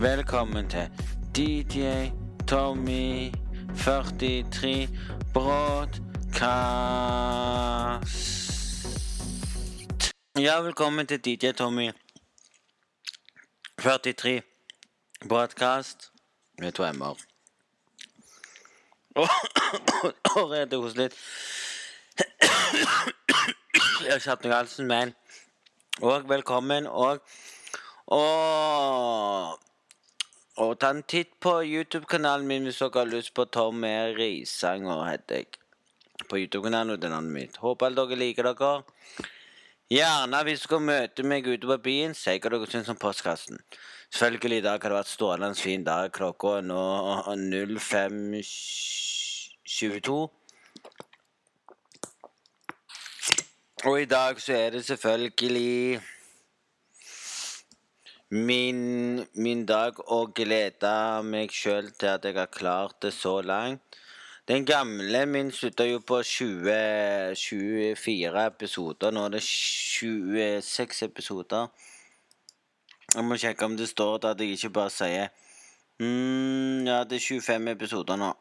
Velkommen til DJ Tommy 43 Broadcast. Ja, velkommen til DJ Tommy 43 Broadcast. Med to m-er. Og er hos litt. Jeg har ikke hatt noe i halsen, men Og velkommen, og Og og ta en titt på YouTube-kanalen min hvis dere har lyst på Tom E. Risanger, heter jeg. På YouTube-kanalen og det navnet mitt. Håper alle dere liker dere. Gjerne hvis dere møter meg ute på byen, si hva dere syns om postkassen. Selvfølgelig, i dag har det vært strålende fin dag. Klokka er nå 05.22. Og i dag så er det selvfølgelig min, min dag og glede meg sjøl til at jeg har klart det så langt. Den gamle min slutta jo på 20, 24 episoder. Nå er det 26 episoder. Jeg må sjekke om det står at jeg ikke bare sier mm, Ja, det er 25 episoder nå.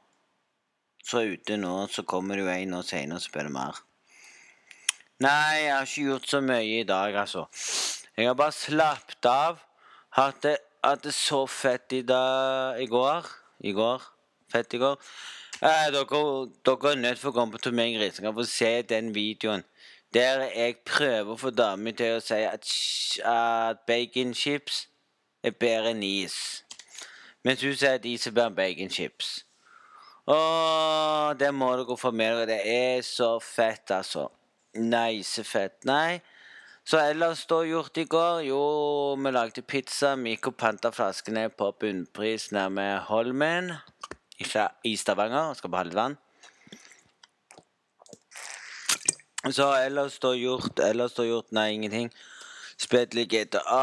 Så ute nå, så kommer det jo en og senere så blir mer. Nei, jeg har ikke gjort så mye i dag, altså. Jeg har bare slappet av. Hadde hatt det så fett i dag I går. I går. Fett i går. Eh, dere, dere er nødt til å komme på Turnering Risinger for få se den videoen. Der jeg prøver å få damer til å si at, at baconchips er bedre enn is. Mens hun sier at is er bedre enn baconchips. Åh, det må dere få med dere. Det er så fett, altså. Nice fett. Nei. Så ellers da gjort i går? Jo, vi lagde pizza. Miko panta flaskene på bunnpris nærme Holmen i Stavanger. Skal på Halvdan. Så ellers da gjort Ellers da gjort Nei, ingenting. Spilt litt GTA.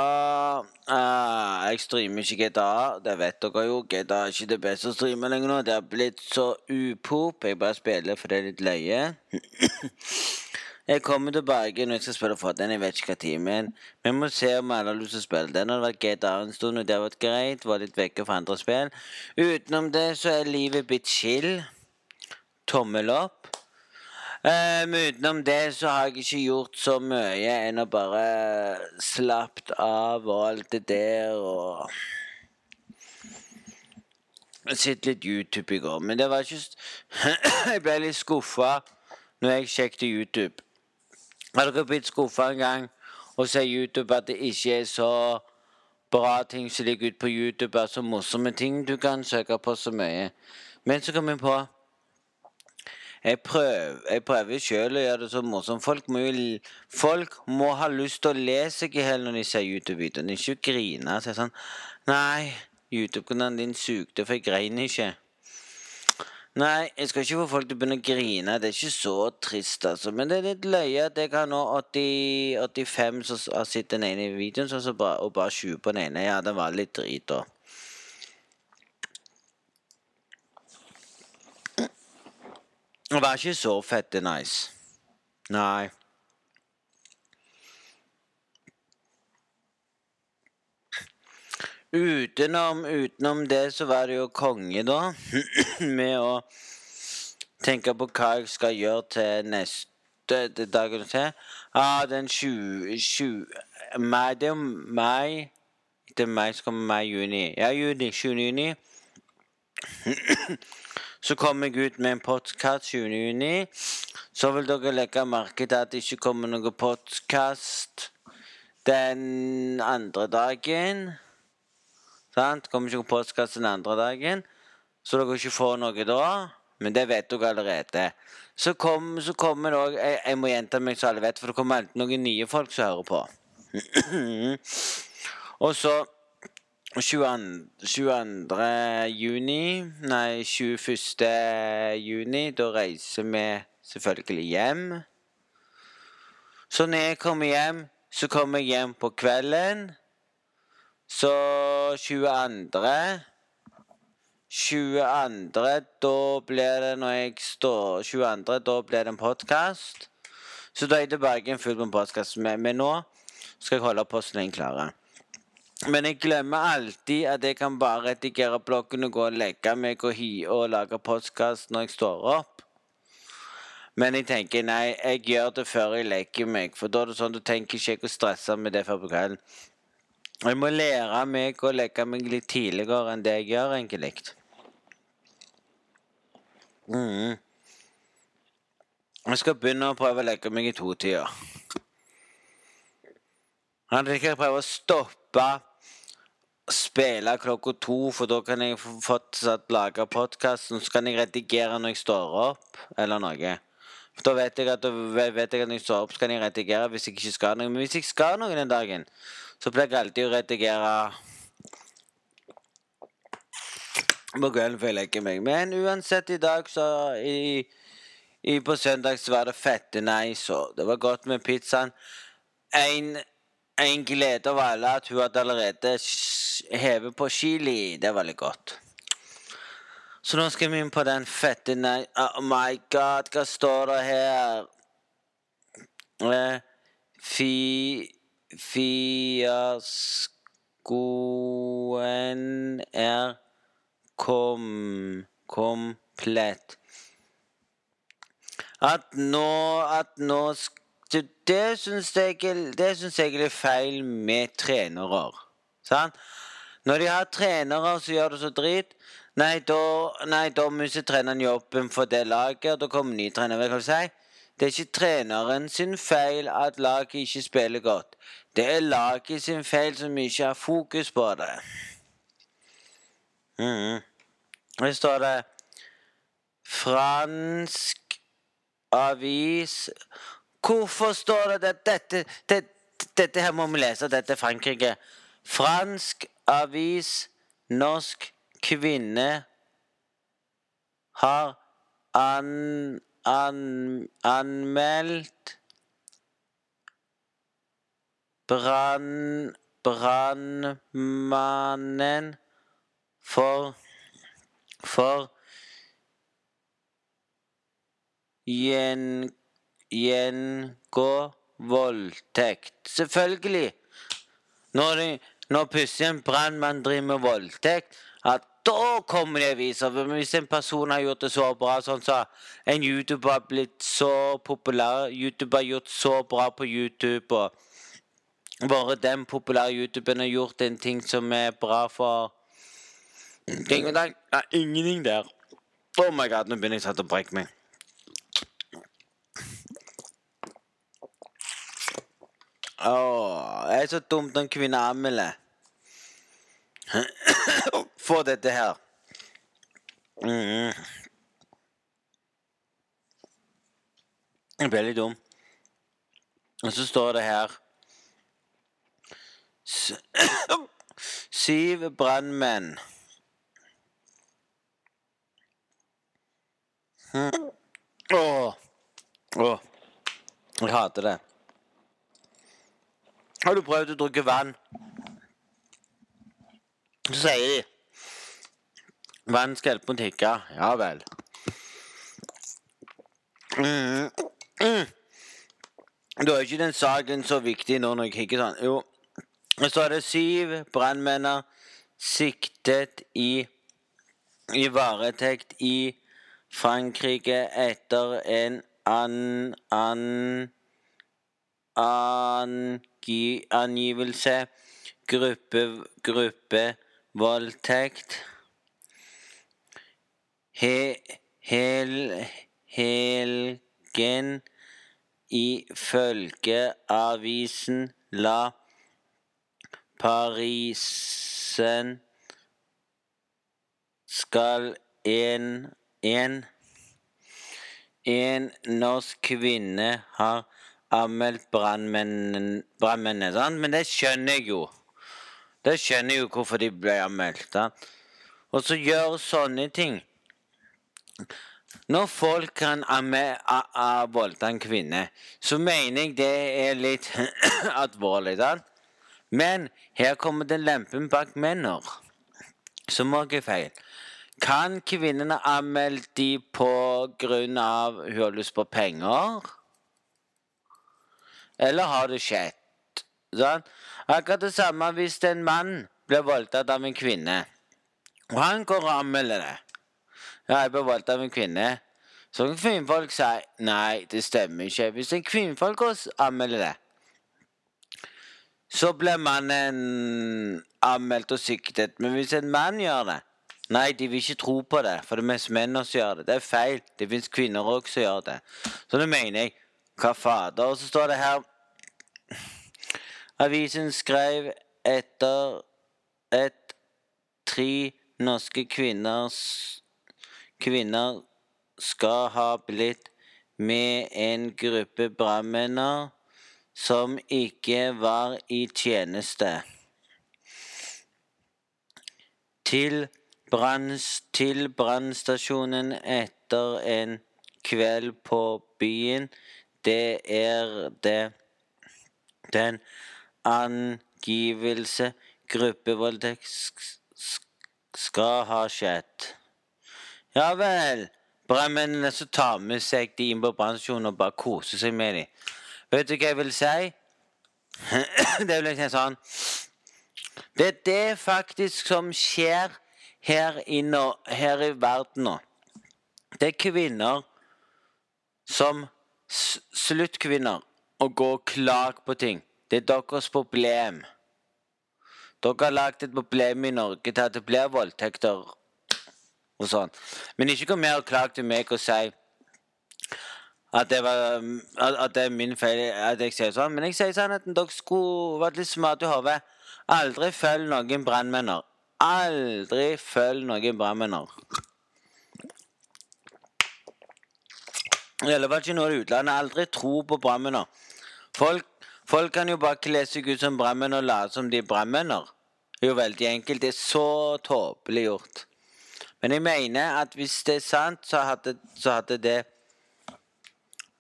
Ah, jeg streamer ikke GTA, det vet dere jo. GTA er ikke det beste å streame lenger nå. Det har blitt så upop. Jeg bare spiller for det er litt løye. Jeg kommer tilbake når jeg skal spille for den. Jeg vet ikke hva men vi må se om alle har lyst til å spille den. Har vært GTA en stund, og det har vært greit. Var litt vekke fra andre spill. Utenom det så er livet blitt chill. Tommel opp. Um, utenom det så har jeg ikke gjort så mye enn å bare slappet av og alt det der og Sett litt YouTube i går, men det var ikke Jeg ble litt skuffa når jeg sjekket YouTube. Har dere blitt skuffa en gang og ser YouTube at det ikke er så bra ting som ligger ute på YouTube, altså morsomme ting du kan søke på så mye? Men så kom jeg på jeg prøver, jeg prøver sjøl å gjøre det så morsomt. Folk må Folk må ha lyst til å le seg i hjel når de ser YouTube-videoen. Ikke grine. Så sånn Nei, YouTube-kanalen din sugde, for jeg grein ikke. Nei, jeg skal ikke få folk til å begynne å grine. Det er ikke så trist, altså. Men det er litt løye at jeg har nå 80, 85 som har sett den ene videoen, så, så og bare 20 på den ene. Ja, det var litt drit, da. Det var ikke så fette nice. Nei. Utenom, utenom det så var det jo konge, da. Med å tenke på hva jeg skal gjøre til neste dagen til. Ah, den 20, 20 mai, Det er mai Det er mai som kommer mai-juni. Ja, juni. 7. juni. Så kommer jeg ut med en podkast 7. juni. Så vil dere legge merke til at det ikke kommer noen podkast den andre dagen. Sant? Kommer ikke noen postkassen den andre dagen. Så dere ikke får noe da. Men det vet dere allerede. Så, kom, så kommer det òg jeg, jeg, må gjenta meg så alle vet, for det kommer alltid noen nye folk som hører på. Og så 22, 22. juni Nei, 21. juni. Da reiser vi selvfølgelig hjem. Så når jeg kommer hjem, så kommer jeg hjem på kvelden. Så 22. 22. Da blir det når jeg står 22. Da blir det en podkast. Så da er jeg tilbake igjen fullt en podkast. Men nå skal jeg holde posten så lenge. Men jeg glemmer alltid at jeg kan bare redigere bloggen og gå og legge meg og hi og lage podkast når jeg står opp. Men jeg tenker nei, jeg gjør det før jeg legger meg, for da er det sånn du tenker ikke jeg å stresse med det før på kvelden. Jeg må lære meg å legge meg litt tidligere enn det jeg gjør, egentlig. Mm. Jeg skal begynne å prøve å legge meg i totida. Jeg kan prøve å stoppe spille klokka to, for da kan jeg fortsatt lage podkasten. Så kan jeg redigere når jeg står opp, eller noe. For Da vet jeg at, vet jeg at når jeg står opp, så kan jeg redigere hvis jeg ikke skal noe. Men hvis jeg skal noe den dagen, så pleier jeg alltid å redigere på kvelden før jeg legger meg. Men uansett, i dag så i, i På søndag så var det fette nice, og det var godt med pizzaen. En, en glede av alle at hun hadde allerede hevet på chili. Det var veldig godt. Så nå skal vi inn på den fette nei... Oh my god, hva står det her? Eh, fi... Fiaskoen er kom... komplett. At nå At nå Det syns jeg, det jeg er feil med trenere. Sant? Når de har trenere som gjør det så drit, nei, da, nei, da mister treneren jobben for det laget, da kommer ny trener. Si? Det er ikke treneren sin feil at laget ikke spiller godt. Det er laget sin feil som ikke har fokus på det. Mm. Her står det Fransk avis Hvorfor står det at dette, dette, dette her må vi lese, dette er Frankrike. Fransk avis Norsk kvinne har an, an, anmeldt brann, brannmannen for for gjen, gjengå voldtekt. Selvfølgelig. Når de når plutselig en brannmann driver med voldtekt, at da kommer det aviser. Hvis en person har gjort det så bra, sånn som så en YouTuber har blitt så populær YouTuber har gjort så bra på YouTube, og bare den populære YouTuberen har gjort en ting som er bra for Ting og er ingenting der. Oh my god, nå begynner jeg å brekke meg. Åh, det er så dumt når kvinner kvinne anmelder. Få dette her. Mm. Veldig dum. Og så står det her Syv brannmenn. Åh. Åh. Jeg hater det. Har du prøvd å drikke vann? Så sier de Vann skal hjelpe å tikke. Ja vel. Mm. Mm. Da er ikke den saken så viktig nå når jeg kikker sånn. Jo, så er det syv brannmenn siktet i i varetekt i Frankrike etter en an, an, angi, angivelse gruppe, voldtekt. He, hel, helgen ifølge avisen La Parisen skal en, en en norsk kvinne har anmeldt brannmennene, men det skjønner jeg jo. Det skjønner jeg jo hvorfor de ble anmeldt. Da. Og så gjør sånne ting. Når folk kan voldta en kvinne, så mener jeg det er litt alvorlig. Da. Men her kommer den lempen bak menner. som òg er feil. Kan kvinnene anmelde de på grunn av hun har lyst på penger? Eller har det skjedd? Sånn? Akkurat det samme hvis en mann blir voldtatt av en kvinne, og han går og anmelder det. Ja, jeg ble voldtatt av en kvinne. Så kan kvinnfolk si nei, det stemmer ikke. Hvis en kvinnfolk anmelder det, så blir mannen anmeldt og siktet. Men hvis en mann gjør det Nei, de vil ikke tro på det, for det er mest menn som gjør det. Det er feil. Det fins kvinner òg som gjør det. Så det mener jeg. Hva fader? Og så står det her Avisen skrev etter et tre norske kvinner kvinner skal ha blitt med en gruppe brannmenn som ikke var i tjeneste. Til brannstasjonen etter en kveld på byen. Det er det den angivelse gruppevoldtekt skal ha skjedd. Ja vel. Brannmennene som tar med seg de inn på brannstasjonen og bare koser seg med dem. Vet du hva jeg vil si? det vil jeg si sånn Det er det faktisk som skjer her, inne, her i verden nå. Det er kvinner som sluttkvinner og går og klager på ting. Det er deres problem. Dere har lagd et problem i Norge til at det blir voldtekter og sånn. Men ikke kom her og klag til meg og si at det, var, at det er min feil at jeg sier sånn. Men jeg sier sånn at dere skulle vært litt smarte i hodet. Aldri følg noen brannmenner. Aldri følg noen brannmenner. I alle fall ikke noe i utlandet. Aldri tro på brannmenner. Folk, folk, kan jo bare kle seg ut som brannmenn og late som de er brannmenner. Det er jo veldig enkelt. Det er så tåpelig gjort. Men jeg mener at hvis det er sant, så hadde, så hadde det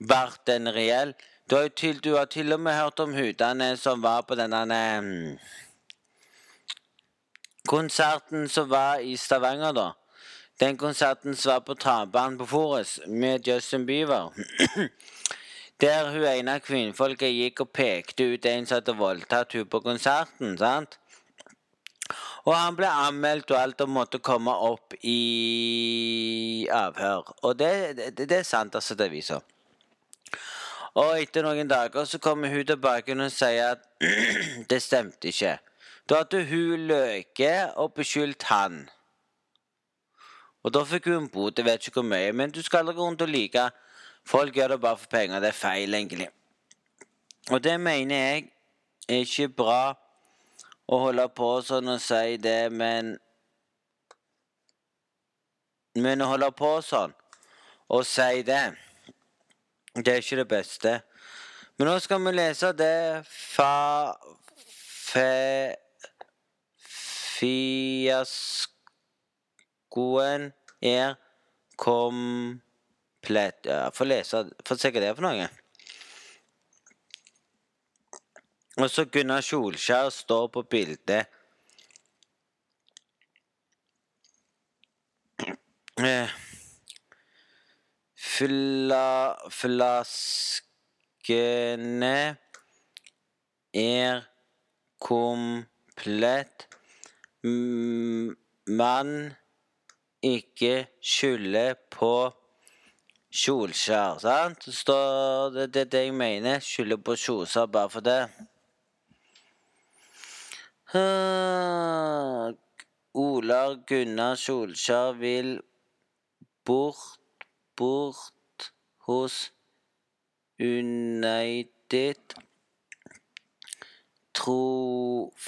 vært en reell du har, til, du har til og med hørt om hudene som var på denne um, konserten som var i Stavanger, da. Den konserten som var på travbanen på Forus med Justin Bieber. Der hun ene kvinnfolket gikk og pekte ut en som hadde voldtatt hun på konserten. sant? Og han ble anmeldt og alt og måtte komme opp i avhør. Og det, det, det er sant, altså, det viser. Og etter noen dager så kommer hun tilbake og sier at det stemte ikke. Da hadde hun løket og beskyldt han. Og da fikk hun en bot. Jeg vet ikke hvor mye, men du skal aldri gå rundt og like. Folk gjør det bare for penger. Det er feil, egentlig. Og det mener jeg er ikke bra å holde på sånn og si det, men Men å holde på sånn og si det, det er ikke det beste. Men nå skal vi lese det fa... fe... Fiaskoen er komplett Ja, få lese Få se hva det er for noe. Og så Gunnar Kjolskjær står på bildet. Eh, fla, flaskene er komplett. Man ikke skylder på Kjolskjær, sant? Så står det det, det jeg mener. Skylder på Kjolskjær bare for det. Ola Gunnar Solskjær vil bort, bort hos United. Trofet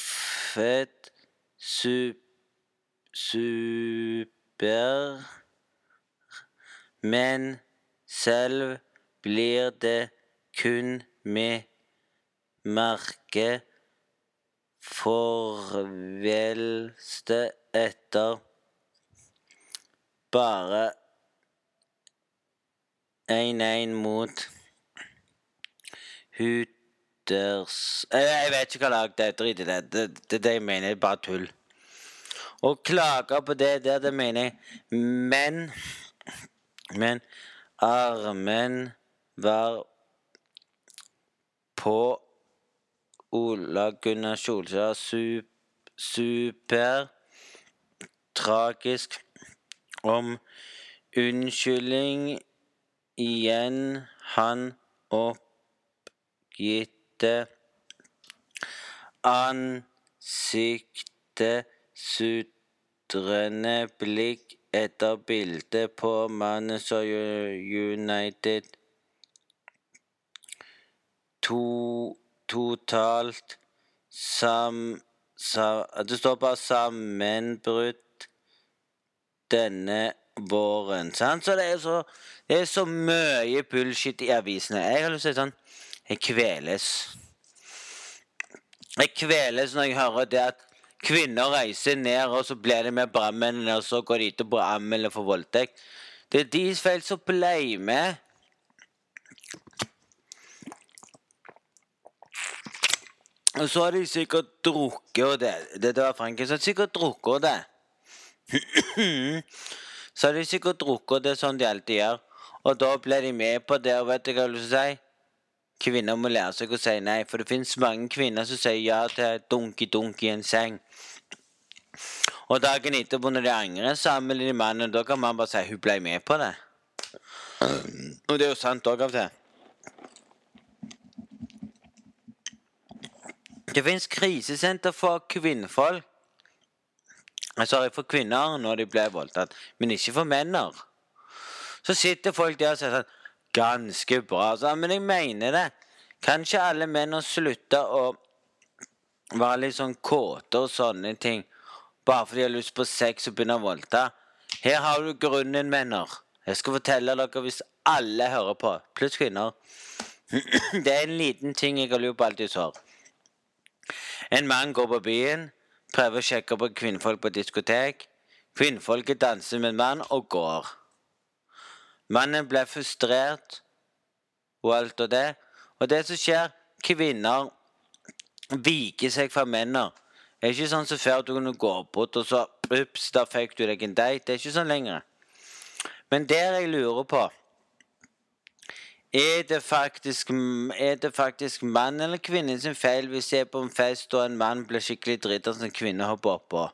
super. Men selv blir det kun med merke. Forvelste etter. Bare 1-1 mot Hooters Jeg vet ikke hva lag det er. Drit i det. Det er det jeg mener. Det er bare tull. Å klage på det der, det mener jeg. Men Men armen var på Ola Gunnar Solskjær. Super, super tragisk. Om unnskyldning igjen. Han oppgitte ansiktet sutrende blikk etter bildet på mannen United to, totalt sam, sam, Det står bare 'sammenbrutt'. denne våren. Sant? Så det er så, det er så mye bullshit i avisene. Jeg har lyst til å si sånn Jeg kveles. Jeg kveles når jeg hører det at kvinner reiser ned, og så blir de med brannmennene, og så går de til på anmelder for voldtekt. Det er deres feil som ble med. Og så har de sikkert drukket og det. Det var Franken som sikkert drukket det. så har de sikkert drukket det sånn de alltid gjør. Og da ble de med på det. Og vet du hva jeg å si? Kvinner må lære seg å si nei. For det finnes mange kvinner som sier ja til dunki-dunk i en seng. Og dagen etterpå, når de angrer, samler de mannen. Da kan man bare si hun ble med på det. Og det er jo sant òg av og til. Det fins krisesenter for kvinnfolk. Sorry, for kvinner når de ble voldtatt, men ikke for menner. Så sitter folk der og sier sånn Ganske bra, så, men jeg mener det. Kan ikke alle menn slutte å være litt sånn kåte og sånne ting bare fordi de har lyst på sex og begynner å voldta? Her har du grunnen, menner. Jeg skal fortelle dere hvis alle hører på, pluss kvinner. Det er en liten ting jeg har lurt på alltid sår. En mann går på byen, prøver å sjekke på kvinnfolk på diskotek. Kvinnfolket danser med en mann og går. Mannen ble frustrert og alt og det. Og det som skjer, kvinner viker seg fra mennene. Det er ikke sånn som før du kunne gå bort, og så ups, da fikk du deg en date. Det er ikke sånn lenger. Men der jeg lurer på er det, faktisk, faktisk mann eller kvinne sin feil hvis jeg er på en fest og en mann blir skikkelig drita som en kvinne hopper oppå?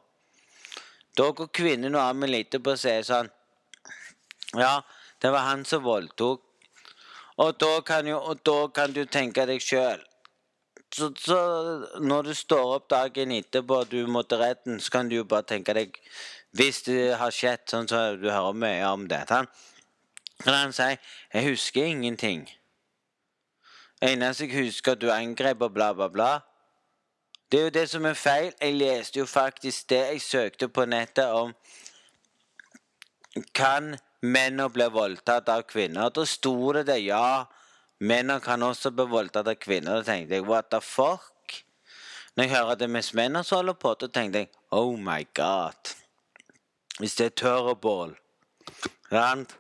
Da går kvinnen og armen litt på og sier sånn Ja, det var han som voldtok. Og da kan, jo, og da kan du tenke deg sjøl så, så, når du står opp dagen etterpå og du må til retten, så kan du jo bare tenke deg Hvis det har skjedd, sånn så du hører mye om det sånn, kan han sier 'Jeg husker ingenting'. Eneste jeg husker, at du angrep og bla, bla, bla. Det er jo det som er feil. Jeg leste jo faktisk det jeg søkte på nettet om Kan menn bli voldtatt av kvinner? Da sto det det, ja. Menn kan også bli voldtatt av kvinner. Da tenkte jeg what the fuck? Når jeg hører det mens menn holder på, da tenkte jeg oh my god. Hvis det er tørrebål Sant?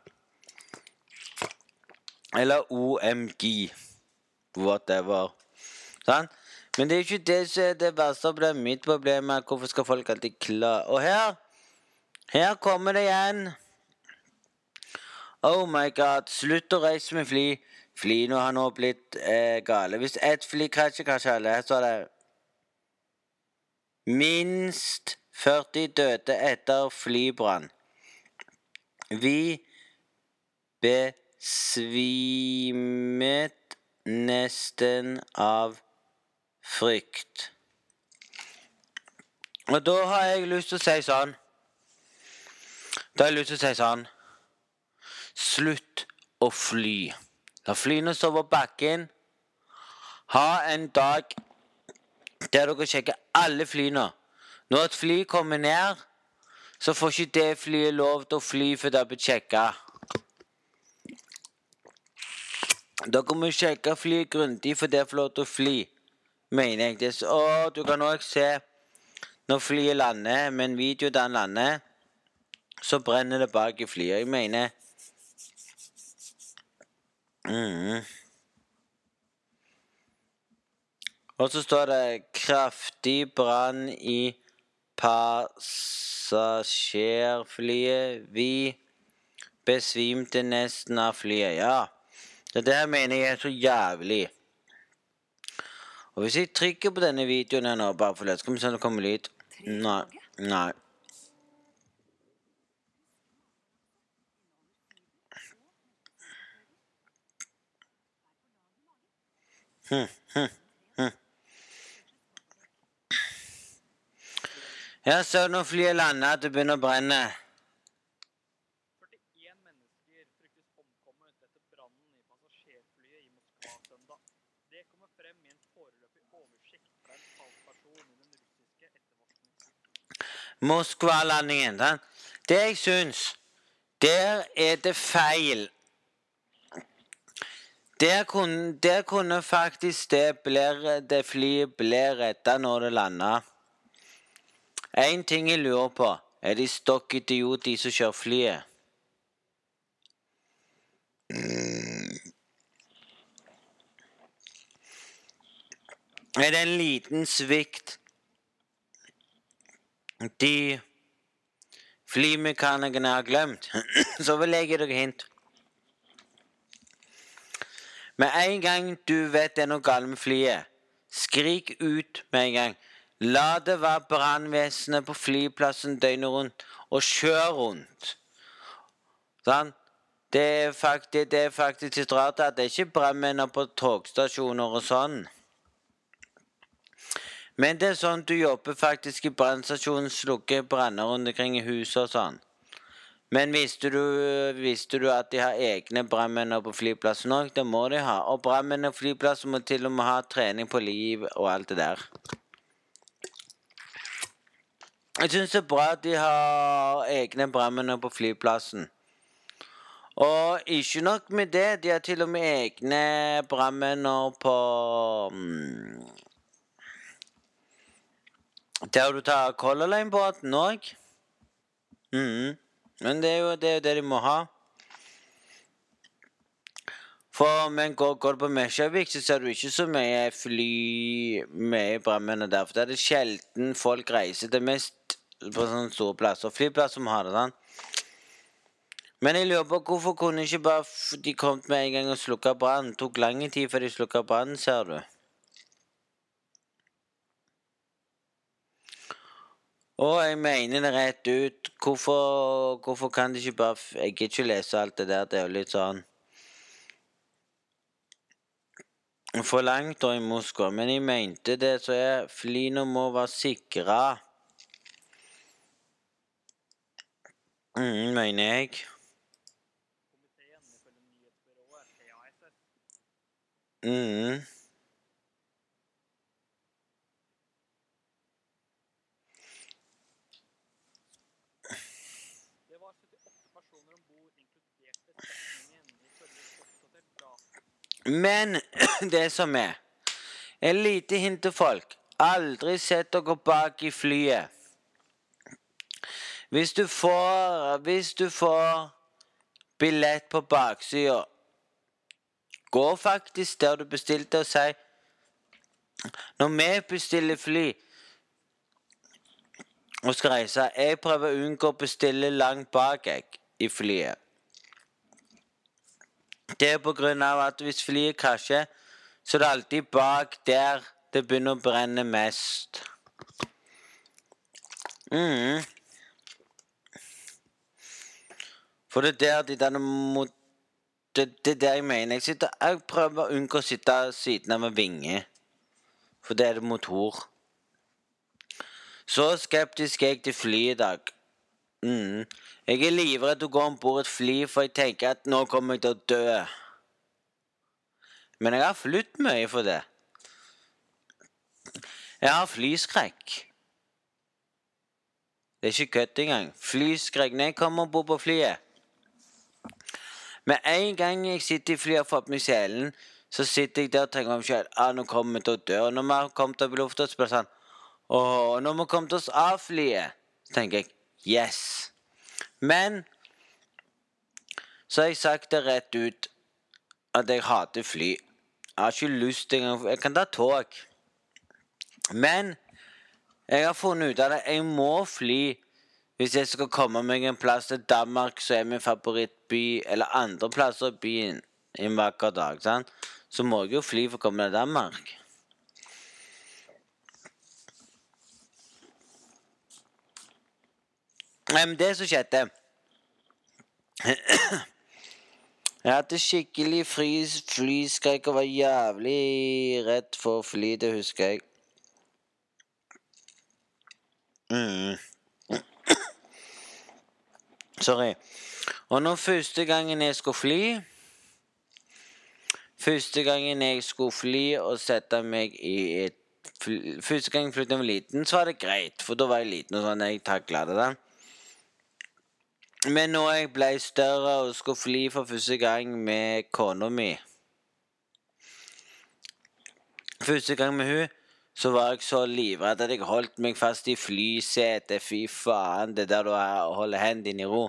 Eller OMG. Whatever. Sant? Men det er ikke det som er det verste problemet. Mitt problem er hvorfor skal folk alltid klare Og her Her kommer det igjen. Oh my god. Slutt å reise med fly. Flyene har nå blitt eh, gale. Hvis ett fly krasjer, krasjer alle. Her står det Minst 40 døde etter flybrann. Vi be svimet nesten av frykt. Og da har jeg lyst til å si sånn Da har jeg lyst til å si sånn Slutt å fly. La flyene stå på bakken. Ha en dag der dere sjekker alle flyene. Når et fly kommer ned, så får ikke det flyet lov til å fly før det er blitt sjekka. Dere må sjekke flyet grundig for det får lov til å fly, mener jeg. Å, du kan òg se når flyet lander, med en video der han lander, så brenner det bak i flyet. Jeg mener mm. Og så står det 'kraftig brann i passasjerflyet'. Vi besvimte nesten av flyet. Ja. Det der mener jeg er så jævlig. Og hvis jeg trykker på denne videoen her nå, bare for det, skal vi se om det kommer lyd. Nei. Nei. Hm, hm, hm. Ja, så når flyet lander, at det begynner å brenne. 41 mennesker fryktes omkommet etter brannen i passasjerflyet i Moskva søndag. Det kommer frem i en foreløpig oversikt fra en talsperson i den russiske etterforskningen. Moskva-landingen. Det jeg syns, der er det feil. Der kunne, der kunne faktisk det, ble, det flyet bli redda når det landa. Én ting jeg lurer på, er de stokk idiot, de som kjører flyet? Er det en liten svikt de flymekanikerne har glemt, så vil jeg gi dere hint. Med en gang du vet det er noe galt med flyet, skrik ut med en gang. La det være brannvesenet på flyplassen døgnet rundt, og kjør rundt. Sånn? Det er faktisk, det litt rart at det er ikke brannmenn på togstasjoner og sånn. Men det er sånn du jobber faktisk i brannstasjonen, slukker branner rundt omkring i huset og sånn. Men visste du, visste du at de har egne brannmenn på flyplassen òg? Det må de ha. Og brannmenn på flyplassen må til og med ha trening på liv og alt det der. Jeg syns det er bra at de har egne brannmenn på flyplassen. Og ikke nok med det, de har til og med egne brannmenn på Der du ta Color Line-båten òg. Mm. Men det er jo det, er det de må ha. For men går, går på Mesjavik, så ser du ikke så mye fly med brannmennene der. For det er det sjelden folk reiser. Det mest på sånne store plasser. Flyplasser må ha det, sånn. Men jeg lurer på hvorfor kunne ikke bare de kommet med en gang og slukka brannen? Tok lang tid før de slukka brannen, ser du. Og jeg mener det rett ut. Hvorfor, hvorfor kan de ikke bare Jeg gidder ikke lese alt det der. Det er jo litt sånn For langt og i Moskva. Men jeg mente det, så er flyene må være sikra. Mm, mener jeg. Mm. Det var 78 personer om bord, inkludert besetningen, ifølge et oppdatert data. Men det som er Et lite hint til folk. Aldri sett dere bak i flyet. Hvis du får Hvis du får billett på baksida, gå faktisk der du bestilte, og si Når vi bestiller fly og skal reise Jeg prøver å unngå å bestille langt bak jeg, i flyet. Det er på grunn av at hvis flyet krasjer, så er det alltid bak der det begynner å brenne mest. Mm. For det er der de der mot... Det, det er der jeg mener. Jeg, sitter, jeg prøver å unngå å sitte siden av en vinge. For det er det motor. Så skeptisk er jeg til fly i dag. Mm. Jeg er livredd å gå om bord et fly, for jeg tenker at nå kommer jeg til å dø. Men jeg har flydd mye for det. Jeg har flyskrekk. Det er ikke kødd engang. Flyskrekk. Når jeg kommer om bord på flyet Med en gang jeg sitter i flyet og får opp meg selen, så sitter jeg der og tenker meg selv ah, nå kommer vi til å dø. Og når vi har kommet opp i lufta, så blir det sånn Åh, når vi har kommet oss av flyet, så tenker jeg yes. Men så har jeg sagt det rett ut at jeg hater fly. Jeg har ikke lyst engang Jeg kan ta tog. Men jeg har funnet ut det. Jeg må fly hvis jeg skal komme meg en plass til Danmark, som er min favorittby, eller andre plasser i byen en vakker dag. Sant? Så må jeg jo fly for å komme til Danmark. Nei, men det som skjedde Jeg hadde skikkelig fly, flyskrekk og var jævlig redd for å fly, det husker jeg. Mm. Sorry. Og når første gangen jeg skulle fly Første gangen jeg skulle fly og sette meg i et Første gang jeg flyttet da jeg var liten, så var det greit, for da var jeg liten og sånn. Jeg takla det. da. Men når jeg ble større og skulle fly for første gang med kona mi Første gang med hun, så var jeg så livredd at jeg holdt meg fast i flysetet. Fy faen, det der du holder hendene i ro.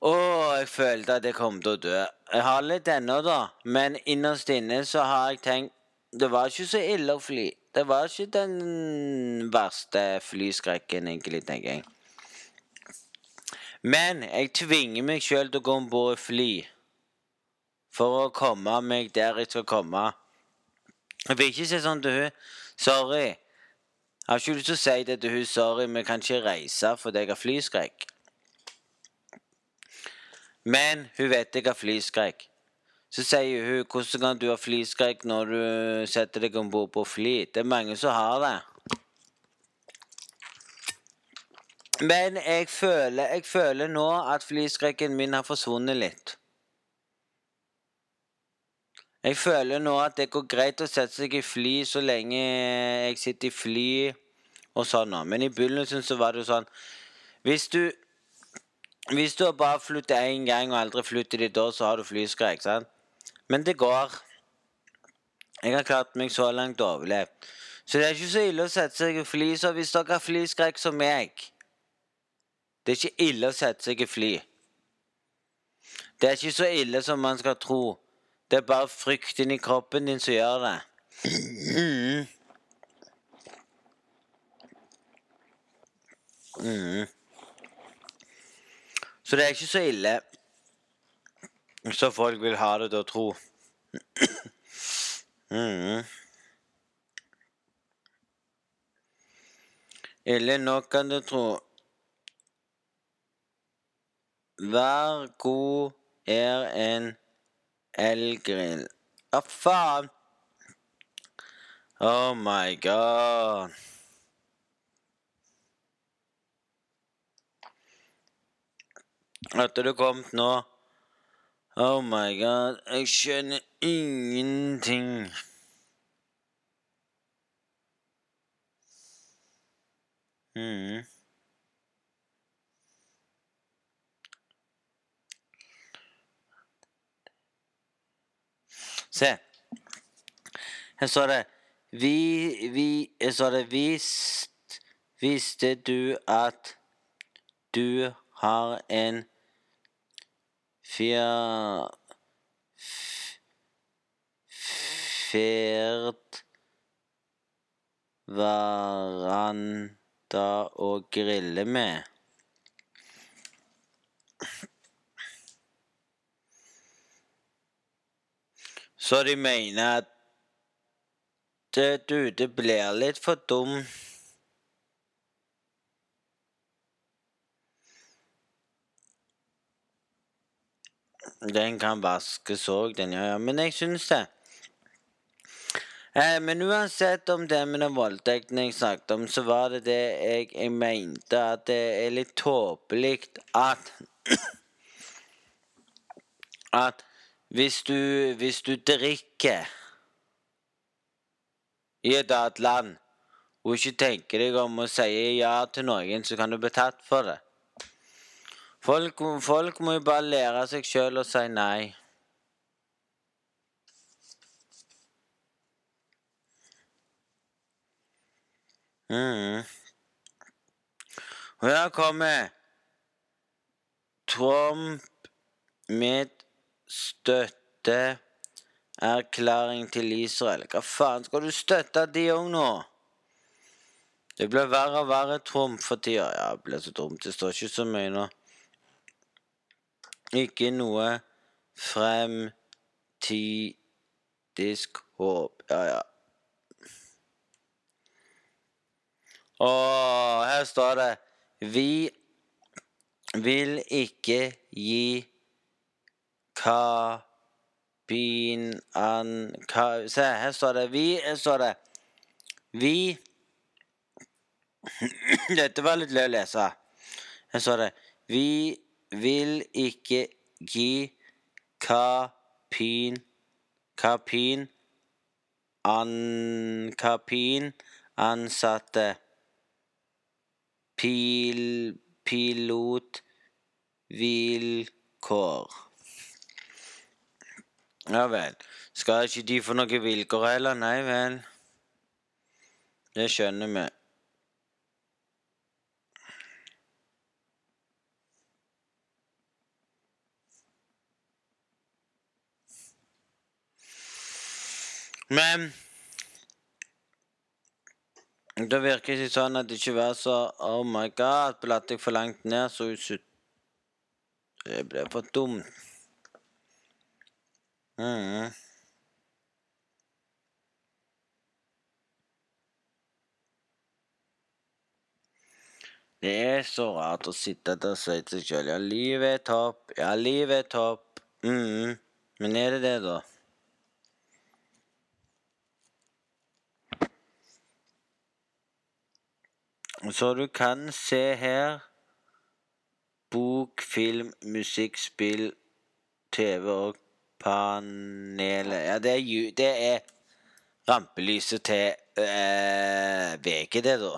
Å, jeg følte at jeg kom til å dø. Jeg har litt ennå, da, men innerst inne så har jeg tenkt Det var ikke så ille å fly. Det var ikke den verste flyskrekken, egentlig, tenker jeg. Men jeg tvinger meg sjøl til å gå om bord i fly for å komme meg der jeg skal komme. Jeg vil ikke si sånn til hun Sorry. Jeg har ikke lyst til å si det til hun sorry, vi kan ikke reise fordi jeg har flyskrekk. Men hun vet jeg har flyskrekk. Så sier hun hvordan kan du ha flyskrekk når du setter deg om bord på fly? Det er mange som har det. Men jeg føler, jeg føler nå at flyskrekken min har forsvunnet litt. Jeg føler nå at det går greit å sette seg i fly så lenge jeg sitter i fly og sånn. Men i begynnelsen så var det jo sånn Hvis du hvis du bare flyttet én gang og aldri flyttet dit da, så har du flyskrekk. sant? Men det går. Jeg har klart meg så langt og overlevd. Så det er ikke så ille å sette seg i fly. Så hvis dere har flyskrekk som meg Det er ikke ille å sette seg i fly. Det er ikke så ille som man skal tro. Det er bare frykten i kroppen din som gjør det. Mm. Mm. Så det er ikke så ille så folk vil ha det til å tro. mm. Ille nok kan du tro. Vær god er en elgrill. Hva faen? Oh my god. Etter det kom nå Oh my god, jeg skjønner ingenting. Mm. Se. Her står det Vi, vi Her står det Visst Visste du at du har en Fjer... Ferd Veranda å grille med. Så de mener at du, det blir litt for dum Den kan vaskes òg, den, ja, ja. Men jeg syns det. Eh, men uansett om det med den voldtekten jeg snakket om, så var det det jeg, jeg mente at det er litt tåpelig at At hvis du, hvis du drikker i et annet land og ikke tenker deg om å si ja til noen, så kan du bli tatt for det. Folk, folk må jo bare lære seg sjøl å si nei. Mm. Og her kommer Trump med støtteerklæring til Israel. Hva faen, skal du støtte de òg nå? Det blir verre og verre Trump for tida. Ja, det blir så dumt. Det står ikke så mye nå. Ikke noe fremtidisk håp. Ja, ja. Og her står det Vi vil ikke gi kabinan ka, Se, her står det Vi her står det Vi Dette var litt løy å lese. Her står det Vi vil ikke gi kapin Kapin an, Kapin ansatte pil, pilotvilkår. Ja vel. Skal ikke de få noen vilkår heller? Nei vel. Det skjønner vi. Men da virker det sånn at det ikke var så Oh my god, blatte jeg for langt ned, så ut Det ble for dumt. Mm. Det er så rart å sitte der og si til seg sjøl ja, livet er topp, ja, livet er topp. Mm. Men er det det, da? Så du kan se her bok, film, musikk, spill, TV og panelet Ja, det er, det er rampelyset til eh, VG, det, da.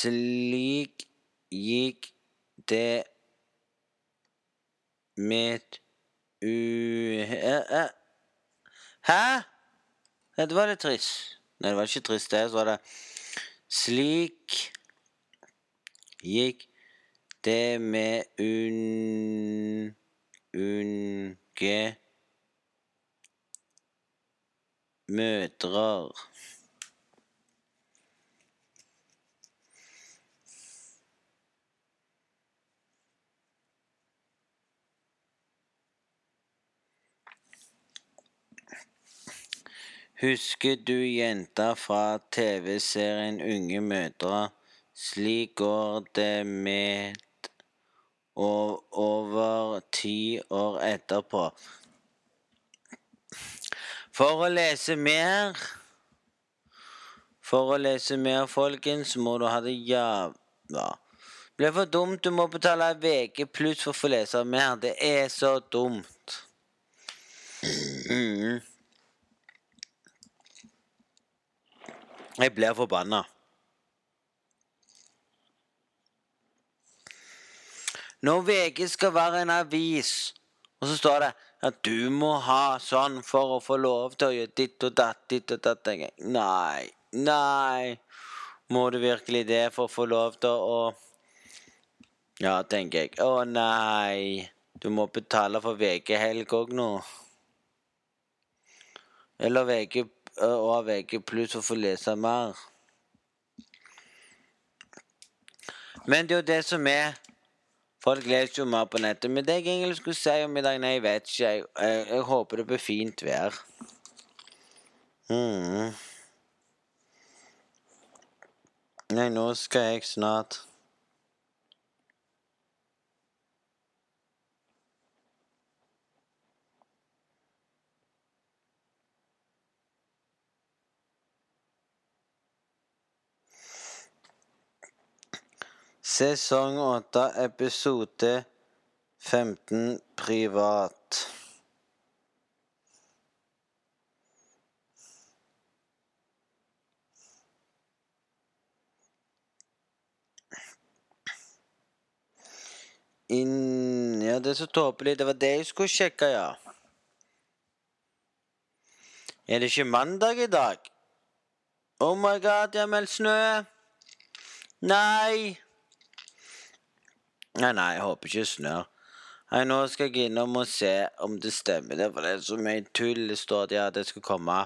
Slik gikk det med u... eh, eh. Hæ? Dette var litt trist. Nei, det var ikke trist, det. Så var det Slik gikk det med un... unge mødre. Husker du jenta fra TV-serien Unge mødre? Slik går det med o- over ti år etterpå. For å lese mer For å lese mer, folkens, må du ha det jævla Blir for dumt. Du må betale VG pluss for å få lese mer. Det er så dumt. Mm. Jeg blir forbanna. Når VG skal være en avis, og så står det at du må ha sånn for å få lov til å gjøre ditt og datt, ditt og datt Nei, nei. Må du virkelig det for å få lov til å Ja, tenker jeg. Å nei. Du må betale for VG-helg òg nå. Eller VG og VG pluss for å få lese mer. Men det er jo det som er Folk leser jo mer på nettet. Men det jeg egentlig skulle si om i dag, nei, jeg vet ikke. Jeg, jeg, jeg håper det blir fint vær. Mm. Nei, nå skal jeg snart Sesong 8, episode 15, privat. Inn Ja, det er så tåpelig. Det var det jeg skulle sjekke, ja. Er det ikke mandag i dag? Oh my god, jeg har meldt snø. Nei. Nei, nei, jeg håper ikke det snør. Nei, nå skal jeg innom og se om det stemmer. Det for det er så mye tull det står der at det skal komme.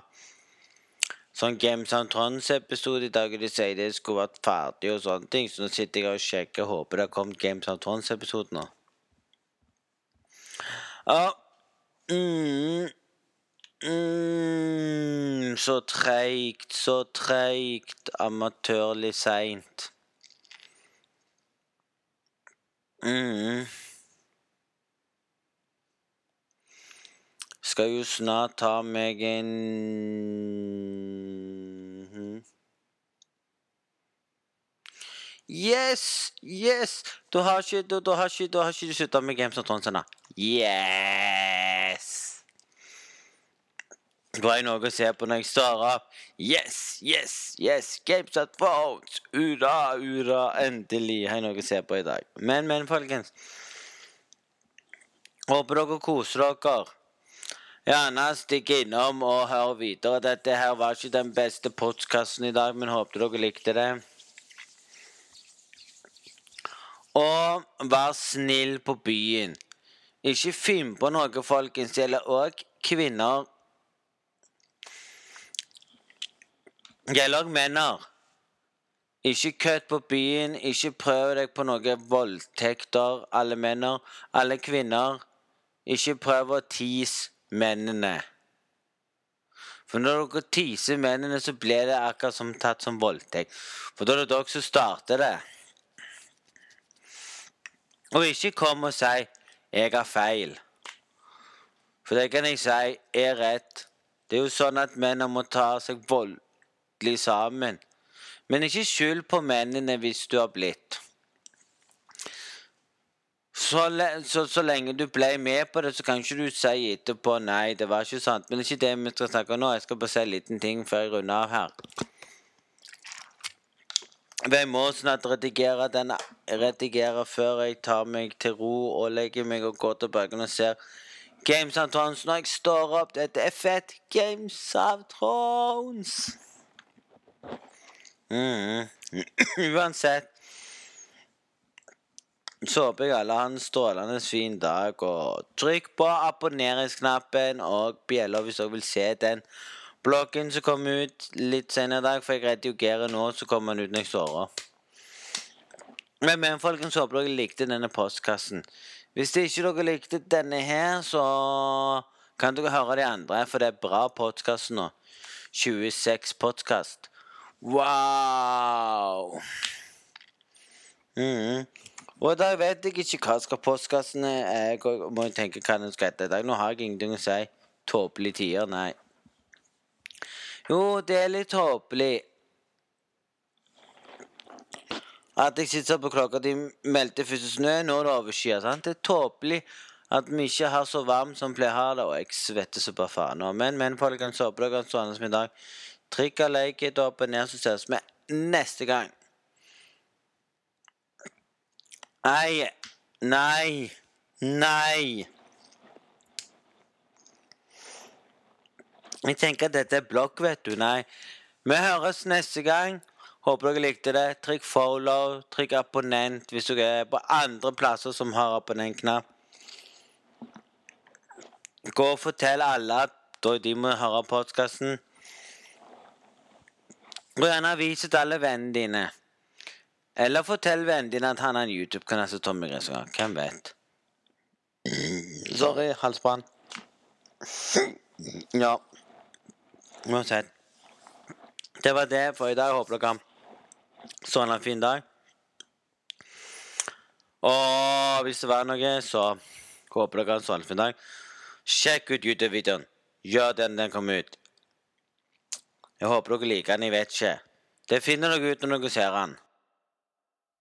Sånn Games of Thrones-episode i dag, og de sier det skulle vært ferdig og sånne ting. Så nå sitter jeg og sjekker og håper det har kommet Games of Thrones-episode nå. Ja. Mm. mm, Så treigt, så treigt. Amatørlig seint. Mm. Skal jo snart ta meg en Mhm. Yes! Yes! Du har ikke ikke ikke slutta med Games of Thrones. Yes! Har jeg noe å se på når jeg står opp. Yes, yes, yes! Games at votes! Ura, ura! Endelig har jeg noe å se på i dag. Men, men, folkens. Håper dere koser dere. Gjerne stikk innom og hør videre. Dette her var ikke den beste podkasten i dag, men håper dere likte det. Og vær snill på byen. Ikke finn på noe, folkens. Det gjelder òg kvinner. Gjelder òg menner. Ikke kødd på byen. Ikke prøv deg på noe voldtekter. Alle menner. Alle kvinner. Ikke prøv å tease mennene. For når dere teaser mennene, så blir det akkurat som tatt som voldtekt. For da er det dere som starter det. Og ikke kom og si 'jeg har feil'. For det kan jeg si er rett. Det er jo sånn at menn må ta seg voldelig sammen. Men ikke skyld på mennene hvis du har blitt. Så, så, så lenge du ble med på det, så kan ikke du si etterpå 'nei, det var ikke sant'. Men det er ikke det vi skal snakke om nå. Jeg skal bare si en liten ting før jeg runder av her. Jeg må snart redigere den redigere før jeg tar meg til ro og legger meg og går tilbake og ser Games of Thrones når jeg står opp. Dette er fett. Games of Thrones. Mm. Uansett så håper jeg alle har en strålende fin dag. Og trykk på abonneringsknappen og bjella hvis dere vil se den bloggen som kommer ut litt senere i dag. For jeg redigerer nå, så kommer den ut når jeg står. Men, men folkens, håper dere likte denne postkassen. Hvis det ikke dere likte denne her, så kan dere høre de andre, for det er bra podkast nå. 26 podkast. Wow! Mm. Og i dag vet jeg ikke hva skal postkassene. Jeg må tenke hva den skal hete i dag. Nå har jeg ingenting å si. Tåpelige tider, nei. Jo, det er litt tåpelig. At jeg sitter på klokka de meldte første snø, nå er det overskyet. Det er tåpelig at vi ikke har så varmt som pleier å ha det, og jeg svetter så bare faen nå. Men, men folkens, håper dere har en sånn som i dag. Opp og ned, så ses vi neste gang. Nei. Nei. Nei. Jeg tenker at dette er blokk, vet du. Nei. Vi høres neste gang. Håper dere likte det. Trykk follow, trykk abonnent hvis dere er på andre plasser som har abonnentknapp. Gå og fortell alle at de må høre podkasten. Og gjerne vis til alle vennene dine. Eller fortell vennene dine at han har en YouTube-kanal som Tommy Gressgaard. Hvem vet? Sorry, halsbrann. Ja. Uansett. Det var det for i dag. Håper dere sånn en fin dag. Og hvis det var noe, så håper dere har en fin dag. Sjekk ut YouTube-videoen. Gjør den den kommer ut. Jeg håper dere liker den. Jeg vet ikke. Det finner dere ut når dere ser den.